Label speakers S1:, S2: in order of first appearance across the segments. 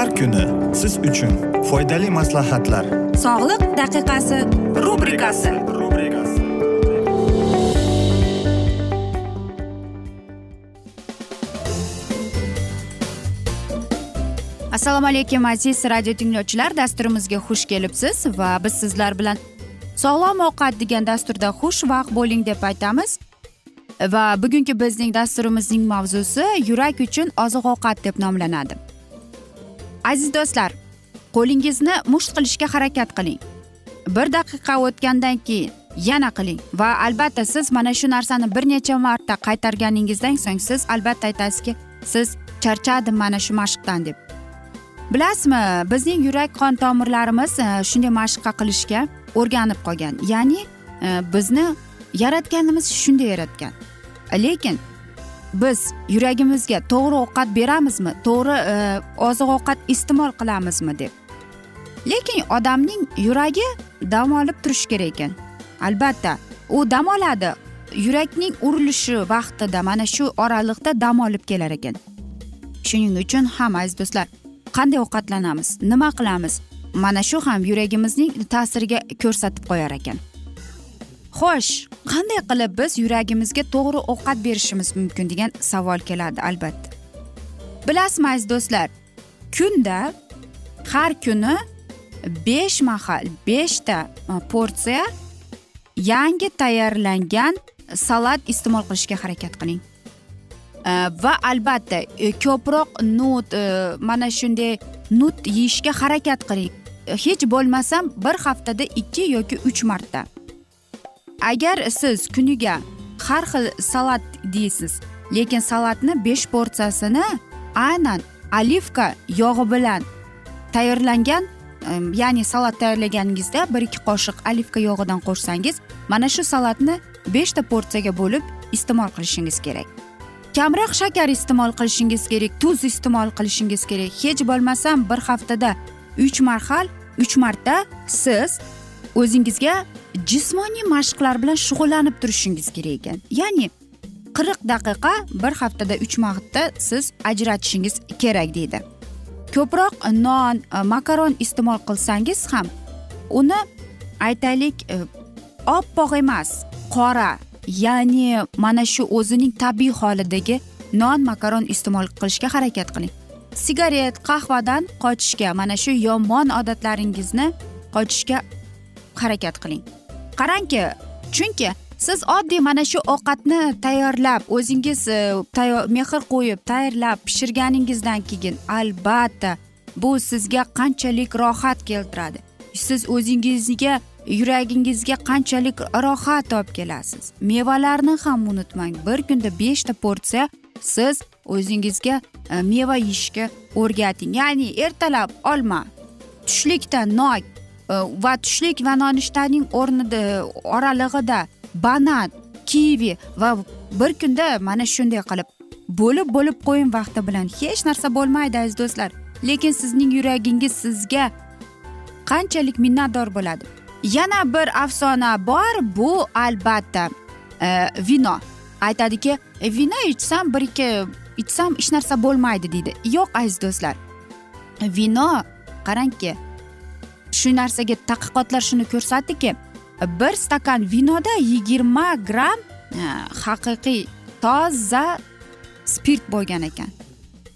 S1: Har kuni siz uchun foydali maslahatlar.
S2: Sog'liq daqiqasi rubrikasi. Assalomu alaykum aziz radio tinglovchilar. Dasturimizga xush kelibsiz va biz sizlar bilan sog'lom ovqat degan dasturda xushvaqt bo'ling deb aytamiz. Va bugungi bizning dasturimizning mavzusi yurak uchun oziq ovqat deb nomlanadi. Aziz do'stlar qo'lingizni musht qilishga harakat qiling. Bir daqiqa o'tgandan keyin yana qiling va albatta siz mana shu narsani bir necha marta qaytarganingizdan so'ng siz albatta aytasizki siz charchadim mana shu mashqdan deb. Bilasizmi bizning yurak qon tomirlarimiz e, shunday mashqqa qilishga o'rganib qolgan. Ya'ni e, bizni yaratganimiz shunday yaratgan. Lekin biz yuragimizga to'g'ri ovqat beramizmi to'g'ri e, oziq ovqat iste'mol qilamizmi deb. Lekin odamning yuragi dam olib turishi kerak ekan. Albatta u dam oladi. Yurakning urilishi vaqtida mana shu oraliqda dam olib kelar ekan. Shuning uchun ham aziz do'stlar qanday ovqatlanamiz nima qilamiz mana shu ham yuragimizning ta'siriga ko'rsatib qo'yar ekan. Xo'sh qanday qilib biz yuragimizga to'g'ri ovqat berishimiz mumkin degan savol keladi albatta. Bilasizmi aziz do'stlar kunda har kuni besh mahal beshta e, porsiya yangi tayyorlangan salat iste'mol qilishga harakat qiling. E, va albatta e, ko'proq nut mana shunday nut yeyishga harakat qiling. Hech bo'lmasam bir haftada ikki yoki uch marta. Agar siz kuniga har xil salat deysiz lekin salatni besh porsiyasini aynan olivka yog'i bilan tayyorlangan ya'ni salat tayyorlaganingizda bir ikki qoshiq olivka yog'idan qo'shsangiz mana shu salatni beshta porsiyaga bo'lib iste'mol qilishingiz kerak. Kamroq shakar iste'mol qilishingiz kerak tuz iste'mol qilishingiz kerak. Hech bo'lmasam bir haftada uch marhal uch marta siz o'zingizga jismoniy mashqlar bilan shug'ullanib turishingiz kerak ekan. Ya'ni qirq daqiqa bir haftada uch marta siz ajratishingiz kerak deydi. Ko'proq non e, makaron iste'mol qilsangiz ham uni aytaylik e, oppoq emas qora ya'ni mana shu o'zining tabiiy holidagi non makaron iste'mol qilishga harakat qiling. Sigaret qahvadan qochishga mana shu yomon odatlaringizni qochishga harakat qiling. Qarangki chunki siz oddiy mana shu ovqatni tayyorlab o'zingiz e, mehr qo'yib tayyorlab pishirganingizdan keyin albatta bu sizga qanchalik rohat keltiradi. Siz o'zingizga yuragingizga qanchalik rohat olib kelasiz. Mevalarni ham unutmang. Bir kunda beshta porsiya siz o'zingizga e, meva yeyishga o'rgating. Ya'ni ertalab olma tushlikda nok Э, va tushlik va nonushtaning o'rnida oralig'ida banan kivi va bir kunda mana shunday qilib bo'lib bo'lib qo'ying vaqti bilan hech narsa bo'lmaydi aziz do'stlar. Lekin sizning yuragingiz sizga qanchalik minnatdor bo'ladi? Yana bir afsona bor bu albatta e, vino. Aytadiki e, vino ichsam bir ikki ichsam hech narsa bo'lmaydi deydi. Yo'q aziz do'stlar. Vino qarangki shu narsaga tadqiqotlar shuni ko'rsatdiki bir stakan vinoda yigirma gramm e, haqiqiy toza spirt bo'lgan ekan.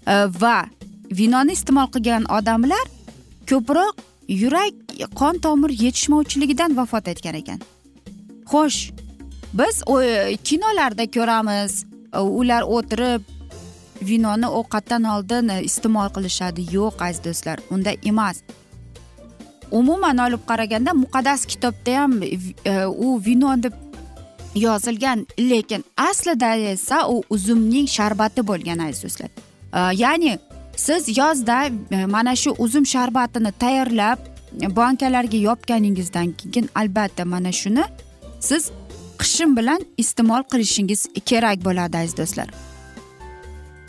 S2: E, va vinoni iste'mol qilgan odamlar ko'proq yurak qon tomir yetishmovchiligidan vafot etgan ekan. Xo'sh biz kinolarda ko'ramiz e, ular o'tirib vinoni ovqatdan oldin iste'mol qilishadi. Yo'q aziz do'stlar unday emas. Umuman olib qaraganda muqaddas kitobda ham e, u vino deb yozilgan lekin aslida esa u uzumning sharbati bo'lgan aziz do'stlar. E, ya'ni siz yozda e, mana shu uzum sharbatini tayyorlab bankalarga yopganingizdan keyin albatta mana shuni siz qishim bilan iste'mol qilishingiz kerak bo'ladi aziz do'stlar.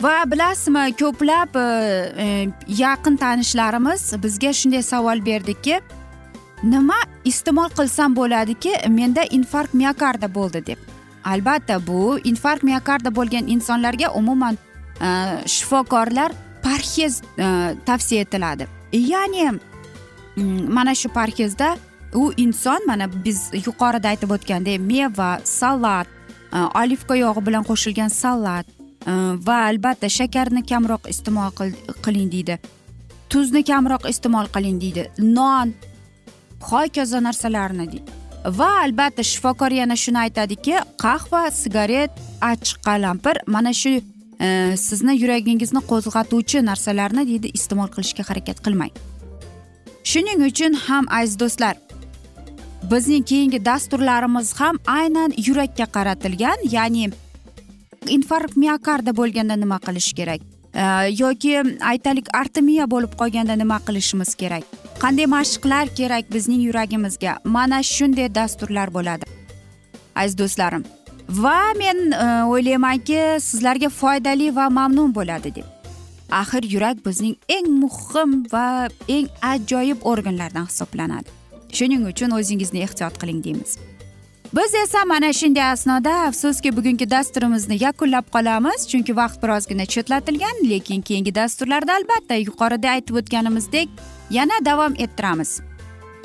S2: Va bilasizmi ko'plab e, e, yaqin tanishlarimiz bizga shunday savol berdiki nima iste'mol qilsam bo'ladiki menda infarkt miokarda bo'ldi deb. Albatta bu infarkt miokarda bo'lgan insonlarga umuman e, shifokorlar parhez e, tavsiya etiladi. Ya'ni mana shu parhezda u inson mana biz yuqorida aytib o'tgandek meva salat e, olivka yog'i bilan qo'shilgan salat Э, va albatta shakarni kamroq iste'mol qiling deydi. Tuzni kamroq iste'mol qiling deydi. Non hokazo narsalarni deydi. Va albatta shifokor yana shuni aytadiki qahva sigaret achchiq qalampir mana shu e, sizni yuragingizni qo'zg'atuvchi narsalarni deydi iste'mol qilishga harakat qilmang. Shuning uchun ham aziz do'stlar bizning keyingi dasturlarimiz ham aynan yurakka qaratilgan ya'ni infarkt miokarda bo'lganda nima qilish kerak? Yoki aytaylik artemiya bo'lib qolganda nima qilishimiz kerak? Qanday mashqlar kerak bizning yuragimizga? Mana shunday dasturlar bo'ladi. Aziz do'stlarim va men e, o'ylaymanki sizlarga foydali va mamnun bo'ladi deb. Axir yurak bizning eng muhim va eng ajoyib organlardan hisoblanadi. Shuning uchun o'zingizni ehtiyot qiling deymiz. Biz esa mana shunday asnoda afsuski bugungi dasturimizni yakunlab qolamiz. Chunki vaqt birozgina chetlatilgan lekin keyingi dasturlarda albatta yuqorida aytib o'tganimizdek yana davom ettiramiz.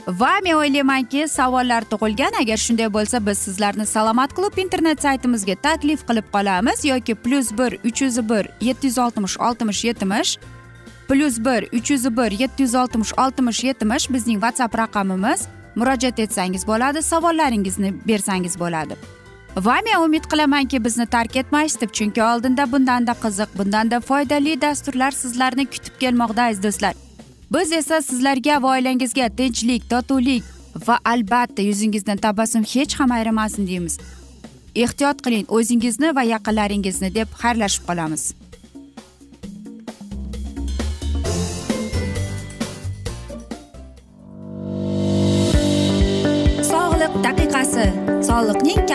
S2: Va men o'ylaymanki savollar tug'ilgan. Agar shunday bo'lsa biz sizlarni salomat klub internet saytimizga taklif qilib qolamiz. Yoki plyus bir uch yuz bir yetti yuz oltmish oltmish yetmish plyus bir uch yuz bir yetti yuz oltmish oltmish yetmish bizning whatsapp raqamimiz. Murojaat etsangiz bo'ladi savollaringizni bersangiz bo'ladi. Va men umid qilamanki bizni tark etmaysiz deb chunki oldinda bundanda qiziq bundanda foydali dasturlar sizlarni kutib kelmoqda aziz do'stlar. Biz esa sizlarga va oilangizga tinchlik totuvlik va albatta yuzingizdan tabassum hech ham ayrimasin deymiz. Ehtiyot qiling o'zingizni va yaqinlaringizni deb xayrlashib qolamiz.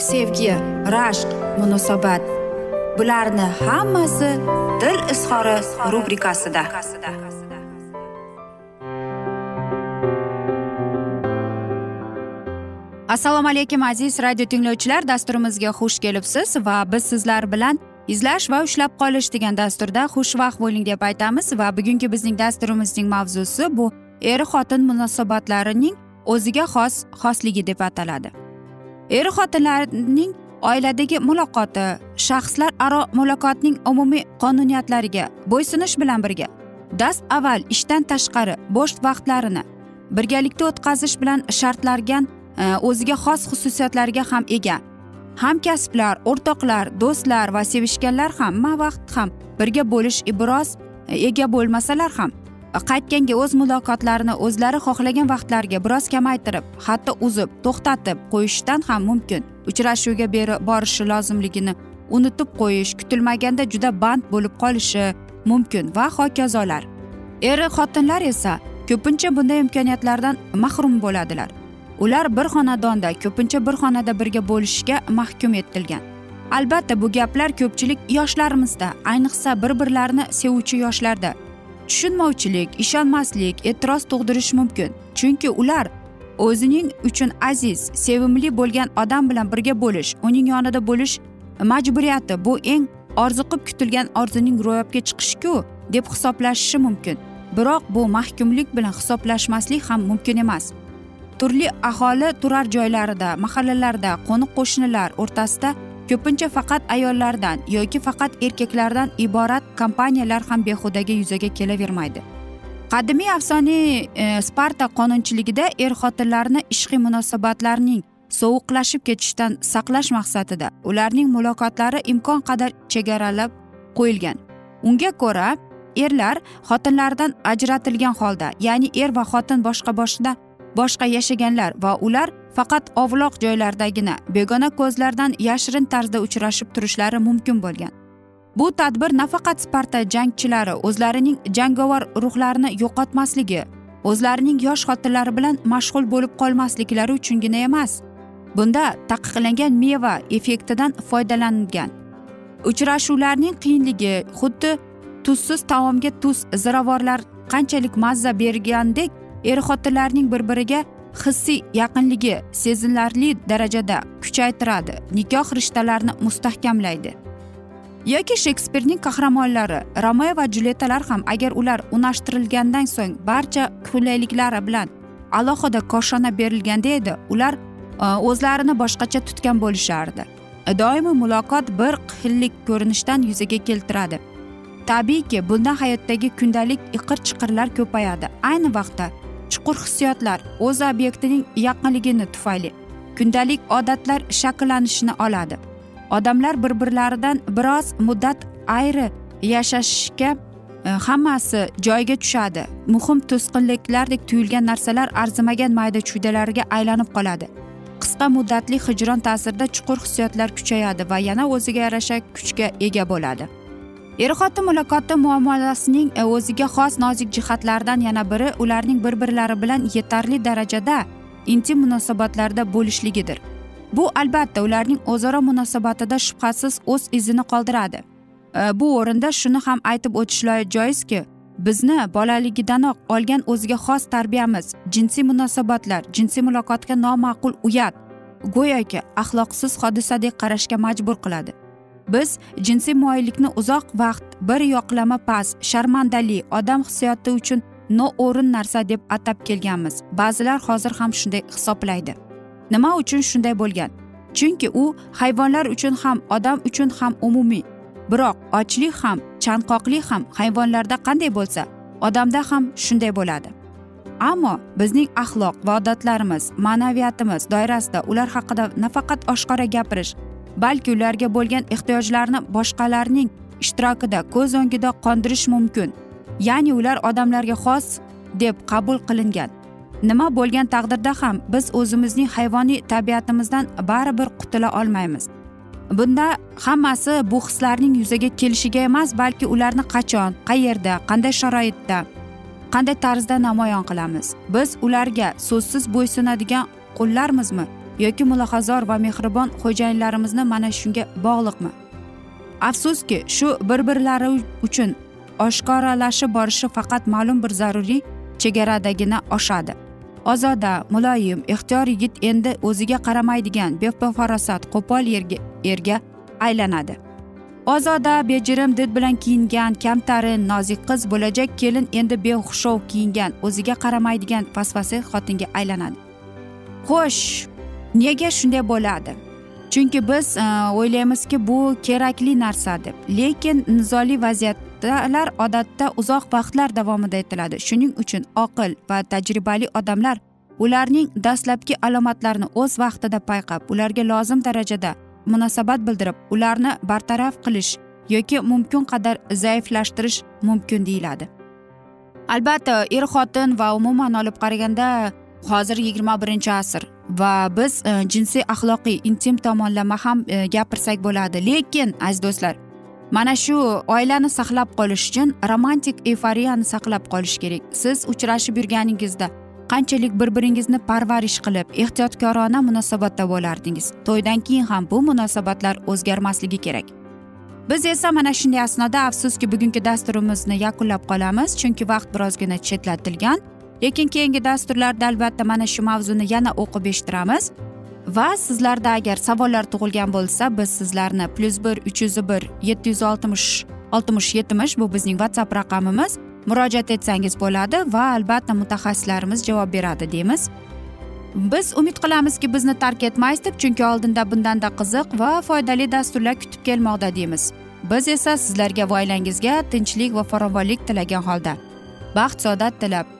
S2: sevgi rashq munosabat. Bularni hammasi dil izhori rubrikasida. Assalomu alaykum aziz radio tinglovchilar. Dasturimizga xush kelibsiz va biz sizlar bilan izlash va ushlab qolish degan dasturda xushvaqt bo'ling deb aytamiz va bugungi bizning dasturimizning mavzusi bu er xotin munosabatlarining o'ziga xos xosligi deb ataladi. Er xotinlarning oiladagi muloqoti shaxslar aro muloqotning umumiy qonuniyatlariga bo'ysunish bilan birga dast avval ishdan tashqari bo'sh vaqtlarini birgalikda o'tkazish bilan shartlangan e, o'ziga xos xususiyatlarga ham ega. Hamkasblar o'rtoqlar do'stlar va sevishganlar hamma vaqt ham birga bo'lish biroz e, ega bo'lmasalar ham qaytganga o'z muloqotlarini o'zlari xohlagan vaqtlariga biroz kamaytirib hatto uzib to'xtatib qo'yishdan ham mumkin. Uchrashuvga beri borishi lozimligini unutib qo'yish kutilmaganda juda band bo'lib qolishi mumkin va hokazolar. Eri xotinlar esa ko'pincha bunday imkoniyatlardan mahrum bo'ladilar. Ular bir xonadonda ko'pincha bir xonada birga bo'lishga mahkum etilgan. Albatta bu gaplar ko'pchilik yoshlarimizda ayniqsa bir birlarini sevuvchi yoshlarda tushunmovchilik ishonmaslik e'tiroz tug'dirishi mumkin. Chunki ular o'zining uchun aziz sevimli bo'lgan odam bilan birga bo'lish uning yonida bo'lish majburiyati bu eng orziqib kutilgan orzuning ro'yobga chiqishku deb hisoblashishi mumkin. Biroq bu mahkumlik bilan hisoblashmaslik ham mumkin emas. Turli aholi turar joylarida mahallalarda qo'ni qo'shnilar o'rtasida ko'pincha faqat ayollardan yoki faqat erkaklardan iborat kompaniyalar ham behudaga yuzaga kelavermaydi. Qadimiy afsoniy e, sparta qonunchiligida er xotinlarni ishqiy munosabatlarning sovuqlashib ketishdan saqlash maqsadida ularning muloqotlari imkon qadar chegaralab qo'yilgan. Unga ko'ra erlar xotinlaridan ajratilgan holda ya'ni er va xotin boshqa boshida boshqa yashaganlar va ular faqat ovloq joylardagina begona ko'zlardan yashirin tarzda uchrashib turishlari mumkin bo'lgan. Bu tadbir nafaqat sparta jangchilari o'zlarining jangovar ruhlarini yo'qotmasligi o'zlarining yosh xotinlari bilan mashg'ul bo'lib qolmasliklari uchungina emas bunda taqiqlangan meva effektidan foydalanilgan. Uchrashuvlarning qiyinligi xuddi tuzsiz taomga tuz ziravorlar qanchalik mazza bergandek er xotinlarning bir biriga hissiy yaqinligi sezilarli darajada kuchaytiradi. Nikoh rishtalarini mustahkamlaydi. Yoki shekspirning qahramonlari romeo va juletalar ham agar ular unashtirilgandan so'ng barcha qulayliklari bilan alohida koshona berilganda edi ular e, o'zlarini boshqacha tutgan bo'lishardi. Doimiy muloqot bir xillik ko'rinishdan yuzaga keltiradi. Tabiiyki bunda hayotdagi kundalik iqir chiqirlar ko'payadi. Ayni vaqtda chuqur hissiyotlar o'z obyektining yaqinligini tufayli kundalik odatlar shakllanishini oladi. Odamlar bir birlaridan biroz muddat ayri yashashga e, hammasi joyiga tushadi. Muhim to'sqinliklardek tuyulgan narsalar arzimagan mayda chuydalarga aylanib qoladi. Qisqa muddatli hijron ta'sirida chuqur hissiyotlar kuchayadi va yana o'ziga yarasha kuchga ega bo'ladi. Er xotin muloqoti muammolasining e, o'ziga xos nozik jihatlaridan yana biri ularning bir birlari bilan yetarli darajada intim munosabatlarda bo'lishligidir. Bu albatta ularning o'zaro munosabatida shubhasiz o'z izini qoldiradi. E, bu o'rinda shuni ham aytib o'tish joizki bizni bolaligidanoq olgan o'ziga xos tarbiyamiz jinsiy munosabatlar jinsiy muloqotga noma'qul uyat go'yoki axloqsiz hodisadek qarashga majbur qiladi. Biz jinsiy moyillikni uzoq vaqt bir yoqlama past sharmandali odam hissiyoti uchun noo'rin narsa deb atab kelganmiz. Ba'zilar hozir ham shunday hisoblaydi. Nima uchun shunday bo'lgan? Chunki u hayvonlar uchun ham odam uchun ham umumiy. Biroq ochlik ham chanqoqlik ham hayvonlarda qanday bo'lsa odamda ham shunday bo'ladi. Ammo bizning axloq va odatlarimiz ma'naviyatimiz doirasida ular haqida nafaqat oshkora gapirish balki ularga bo'lgan ehtiyojlarni boshqalarning ishtirokida ko'z o'ngida qondirish mumkin. Ya'ni ular odamlarga xos deb qabul qilingan. Nima bo'lgan taqdirda ham biz o'zimizning hayvoniy tabiatimizdan baribir qutula olmaymiz. Bunda hammasi bu hislarning yuzaga kelishiga emas balki ularni qachon qayerda qanday sharoitda qanday tarzda namoyon qilamiz. Biz ularga so'zsiz bo'ysunadigan qullarmizmi yoki mulohazor va mehribon xo'jayinlarimizni mana shunga bog'liqmi? Afsuski shu bir birlari uchun oshkoralashib borishi faqat ma'lum bir zaruriy chegaradagina oshadi. Ozoda muloyim ixtiyor yigit endi o'ziga qaramaydigan befarosat qo'pol yerga erga aylanadi. Ozoda bejirim did bilan kiyingan kamtarin nozik qiz bo'lajak kelin endi behushov kiyingan o'ziga qaramaydigan pasvasi xotinga aylanadi. Xo'sh nega shunday bo'ladi? Chunki biz e, o'ylaymizki bu kerakli narsa deb. Lekin nizoli vaziyatlar odatda uzoq vaqtlar davomida aytiladi. Shuning uchun oqil va tajribali odamlar ularning dastlabki alomatlarini o'z vaqtida payqab ularga lozim darajada munosabat bildirib ularni bartaraf qilish yoki mumkin qadar zaiflashtirish mumkin deyiladi. Albatta er xotin va umuman olib qaraganda hozir yigirma birinchi asr va biz e, jinsiy axloqiy intim tomonlama ham e, gapirsak bo'ladi. Lekin aziz do'stlar mana shu oilani saqlab qolish uchun romantik eyforiyani saqlab qolish kerak. Siz uchrashib yurganingizda qanchalik bir biringizni parvarish qilib ehtiyotkorona munosabatda bo'lardingiz? To'ydan keyin ham bu munosabatlar o'zgarmasligi kerak. Biz esa mana shunday asnoda afsuski bugungi dasturimizni yakunlab qolamiz chunki vaqt birozgina chetlatilgan. Lekin keyingi dasturlarda albatta mana shu mavzuni yana o'qib eshittiramiz. Va sizlarda agar savollar tug'ilgan bo'lsa biz sizlarni plyus bir uch yuz bir yetti yuz oltmish oltmish yetmish bu bizning whatsapp raqamimiz. Murojaat etsangiz bo'ladi va albatta mutaxassislarimiz javob beradi deymiz. Biz umid qilamizki bizni tark etmaysiz deb chunki oldinda bundanda qiziq va foydali dasturlar kutib kelmoqda deymiz. Biz esa sizlarga va oilangizga tinchlik va farovonlik tilagan holda baxt saodat tilab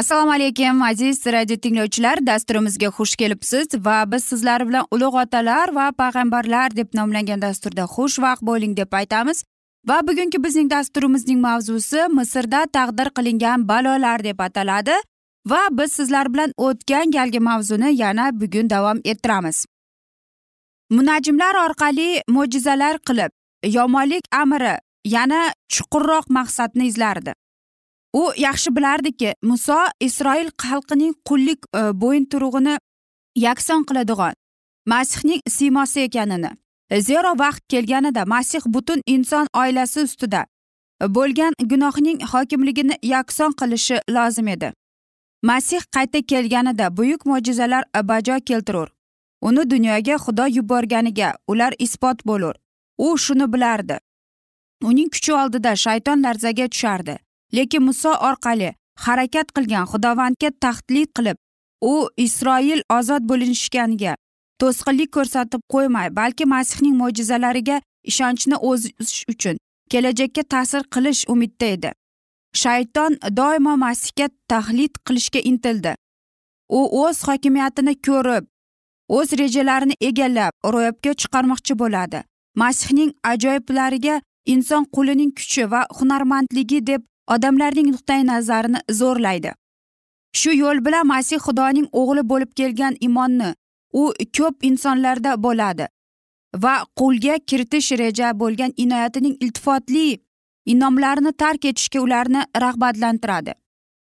S2: Assalomu alaykum aziz radio tinglovchilar. Dasturimizga xush kelibsiz va biz sizlar bilan ulug' otalar va payg'ambarlar deb nomlangan dasturda xushvaqt bo'ling deb aytamiz. Va bugungi bizning dasturimizning mavzusi misrda taqdir qilingan balolar deb ataladi. Va biz sizlar bilan o'tgan galgi mavzuni yana bugun davom ettiramiz. Munajimlar orqali mo'jizalar qilib yomonlik amri yana chuqurroq maqsadni izlardi. U yaxshi bilardiki muso isroil xalqining qullik e, bo'yinturug'ini yakson qiladigan masihning siymosi ekanini e, zero vaqt kelganida masih butun inson oilasi ustida e, bo'lgan gunohning hokimligini yakson qilishi lozim edi. Masih qayta kelganida buyuk mo'jizalar e, bajo keltirur. Uni dunyoga xudo yuborganiga ular isbot bo'lur. U shuni bilardi. Uning kuchi oldida shayton larzaga tushardi. Lekin muso orqali harakat qilgan xudovandga tahdid qilib u isroil ozod bo'linishganiga to'sqinlik ko'rsatib qo'ymay balki masihning mo'jizalariga ishonchni o'zish uchun kelajakka ta'sir qilish umidda edi. Shayton doimo masihga tahlid qilishga intildi. U o'z hokimiyatini ko'rib o'z rejalarini egallab ro'yobga chiqarmoqchi bo'ladi. Masihning ajoyiblariga inson qo'lining kuchi va hunarmandligi deb odamlarning nuqtai nazarini zo'rlaydi. Shu yo'l bilan masih xudoning o'g'li bo'lib kelgan imonni u ko'p insonlarda bo'ladi va qo'lga kiritish reja bo'lgan inoyatining iltifotli inomlarini tark etishga ularni rag'batlantiradi.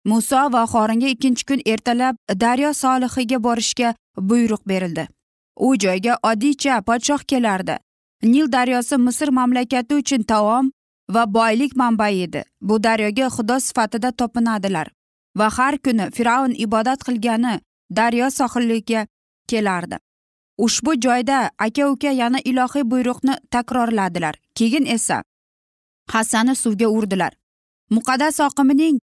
S2: Muso va xoringa ikkinchi kun ertalab daryo solihiga borishga buyruq berildi. U joyga oddiycha podshoh kelardi. Nil daryosi misr mamlakati uchun taom va boylik manbai edi. Bu daryoga xudo sifatida topinadilar va har kuni fir'avn ibodat qilgani daryo sohiliga kelardi. Ushbu joyda aka uka yana ilohiy buyruqni takrorladilar. Keyin esa hassani suvga urdilar. Muqaddas oqimining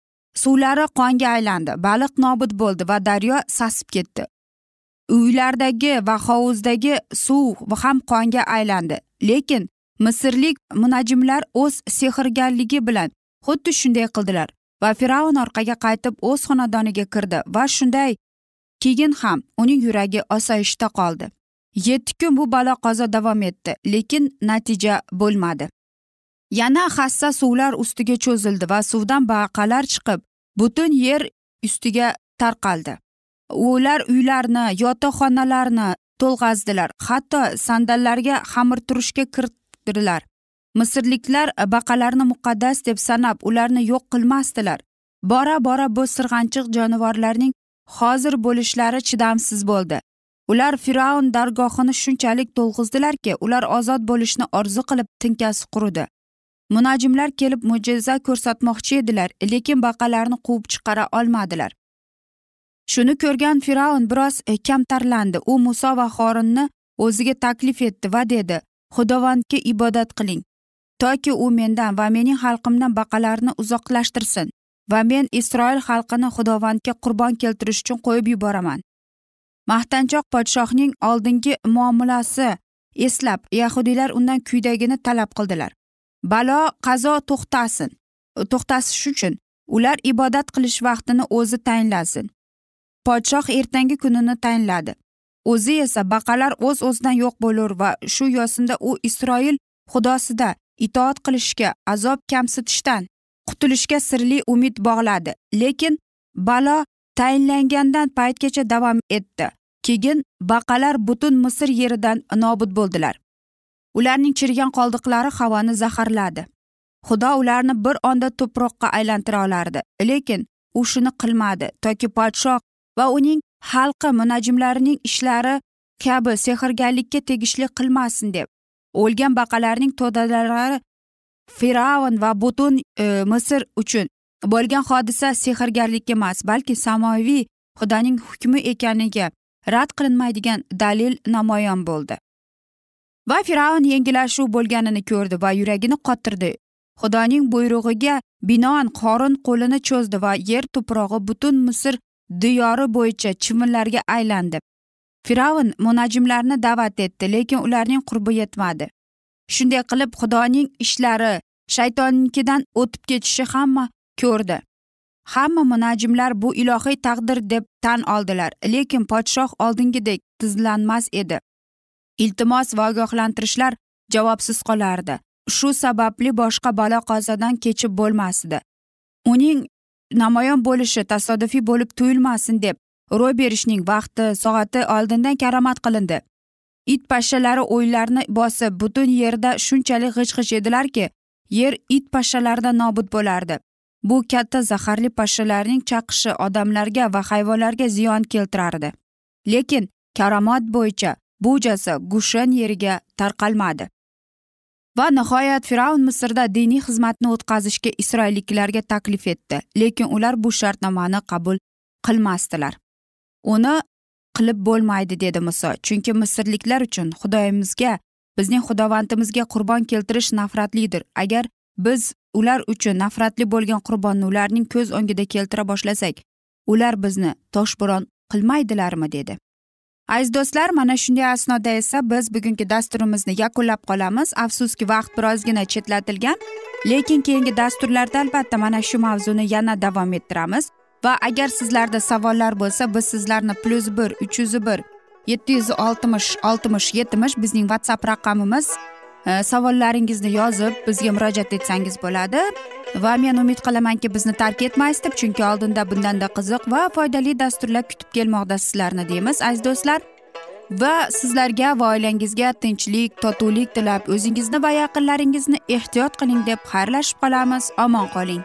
S2: suvlari qonga aylandi baliq nobud bo'ldi va daryo sasib ketdi. Uylardagi va hovuzdagi suv ham qonga aylandi. Lekin misrlik munajimlar o'z sehrgarligi bilan xuddi shunday qildilar va fir'avn orqaga qaytib o'z xonadoniga kirdi va shunday keyin ham uning yuragi osoyishta qoldi. Yetti kun bu balo qazo davom etdi lekin natija bo'lmadi. Yana hassa suvlar ustiga cho'zildi va suvdan baqalar chiqib butun yer ustiga tarqaldi. Ular uylarni yotoqxonalarni to'lg'azdilar hatto sandallarga xamirturushga kirt misrliklar e, baqalarni muqaddas deb sanab ularni yo'q qilmasdilar. Bora bora bu sirg'anchiq jonivorlarning hozir bo'lishlari chidamsiz bo'ldi. Ular fir'avn dargohini shunchalik to'lg'izdilarki ular ozod bo'lishni orzu qilib tinkasi quridi munajimlar kelib mo'jiza ko'rsatmoqchi edilar lekin baqalarni quvib chiqara olmadilar. Shuni ko'rgan fir'avn biroz e, kamtarlandi. U muso va xorinni o'ziga taklif etdi va dedi xudovandga ibodat qiling. Toki u mendan va mening xalqimdan baqalarni uzoqlashtirsin va men isroil xalqini xudovandga qurbon keltirish uchun qo'yib yuboraman. Maqtanchoq podshohning oldingi muomalasi eslab yahudiylar undan quyidagini talab qildilar. Balo qazo to'xtasin. To'xtatish uchun ular ibodat qilish vaqtini o'zi tayinlasin. Podshoh ertangi kunini tayinladi. O'zi esa baqalar o'z o'zidan yo'q bo'lur va shu yo'sinda u isroil xudosida itoat qilishga azob kamsitishdan qutulishga sirli umid bog'ladi. Lekin balo tayinlangandan paytgacha davom etdi. Keyin baqalar butun misr yeridan nobud bo'ldilar. Ularning chirigan qoldiqlari havoni zaharladi. Xudo ularni bir onda tuproqqa aylantira olardi. Lekin u shuni qilmadi toki podshoh va uning xalqi munajimlarining ishlari kabi sehrgarlikka tegishli qilmasin deb. O'lgan baqalarning to'dalari fir'avn va butun e, misr uchun bo'lgan hodisa sehrgarlik emas balki samoviy xudoning hukmi ekaniga rad qilinmaydigan dalil namoyon bo'ldi. Va fir'avn yengillashuv bo'lganini ko'rdi va yuragini qotirdi xudoning buyrug'iga binoan qorin qo'lini cho'zdi va yer tuprog'i butun misr diyori bo'yicha chivinlarga aylandi. Fir'avn munajimlarni da'vat etdi lekin ularning qurbi yetmadi. Shunday qilib xudoning ishlari shaytonnikidan o'tib ketishi hamma ko'rdi. Hamma munajimlar bu ilohiy taqdir deb tan oldilar lekin podshoh oldingidek tizlanmas edi. Iltimos va ogohlantirishlar javobsiz qolardi. Shu sababli boshqa balo qazodan kechib bo'lmasdi. Uning namoyon bo'lishi tasodifiy bo'lib tuyulmasin deb ro'y berishning vaqti soati oldindan karomat qilindi. It pashshalari o'ylarni bosib butun yerda shunchalik g'ij g'ij edilarki yer it pashshalaridan nobud bo'lardi. Bu katta zaharli pashshalarning chaqishi odamlarga va hayvonlarga ziyon keltirardi. Lekin karomat bo'yicha bu jazo gushen yeriga tarqalmadi. Va nihoyat fir'avn misrda diniy xizmatni o'tkazishga isroilliklarga taklif etdi lekin ular bu shartnomani qabul qilmasdilar. Uni qilib bo'lmaydi dedi muso chunki misrliklar uchun xudoyimizga bizning xudovandimizga qurbon keltirish nafratlidir. Agar biz ular uchun nafratli bo'lgan qurbonni ularning ko'z o'ngida keltira boshlasak ular bizni toshbo'ron qilmaydilarmi dedi. Aziz do'stlar mana shunday asnoda esa biz bugungi dasturimizni yakunlab qolamiz. Afsuski vaqt birozgina chetlatilgan lekin keyingi dasturlarda albatta mana shu mavzuni yana davom ettiramiz. Va agar sizlarda savollar bo'lsa biz sizlarni plyus bir uch yuz bir yetti yuz oltmish oltmish yetmish bizning whatsapp raqamimiz Э, savollaringizni yozib bizga murojaat etsangiz bo'ladi. Va men umid qilamanki bizni tark etmaysiz deb chunki oldinda bundanda qiziq va foydali dasturlar kutib kelmoqda sizlarni deymiz aziz do'stlar. Va sizlarga va oilangizga tinchlik totuvlik tilab o'zingizni va yaqinlaringizni ehtiyot qiling deb xayrlashib qolamiz. Omon qoling.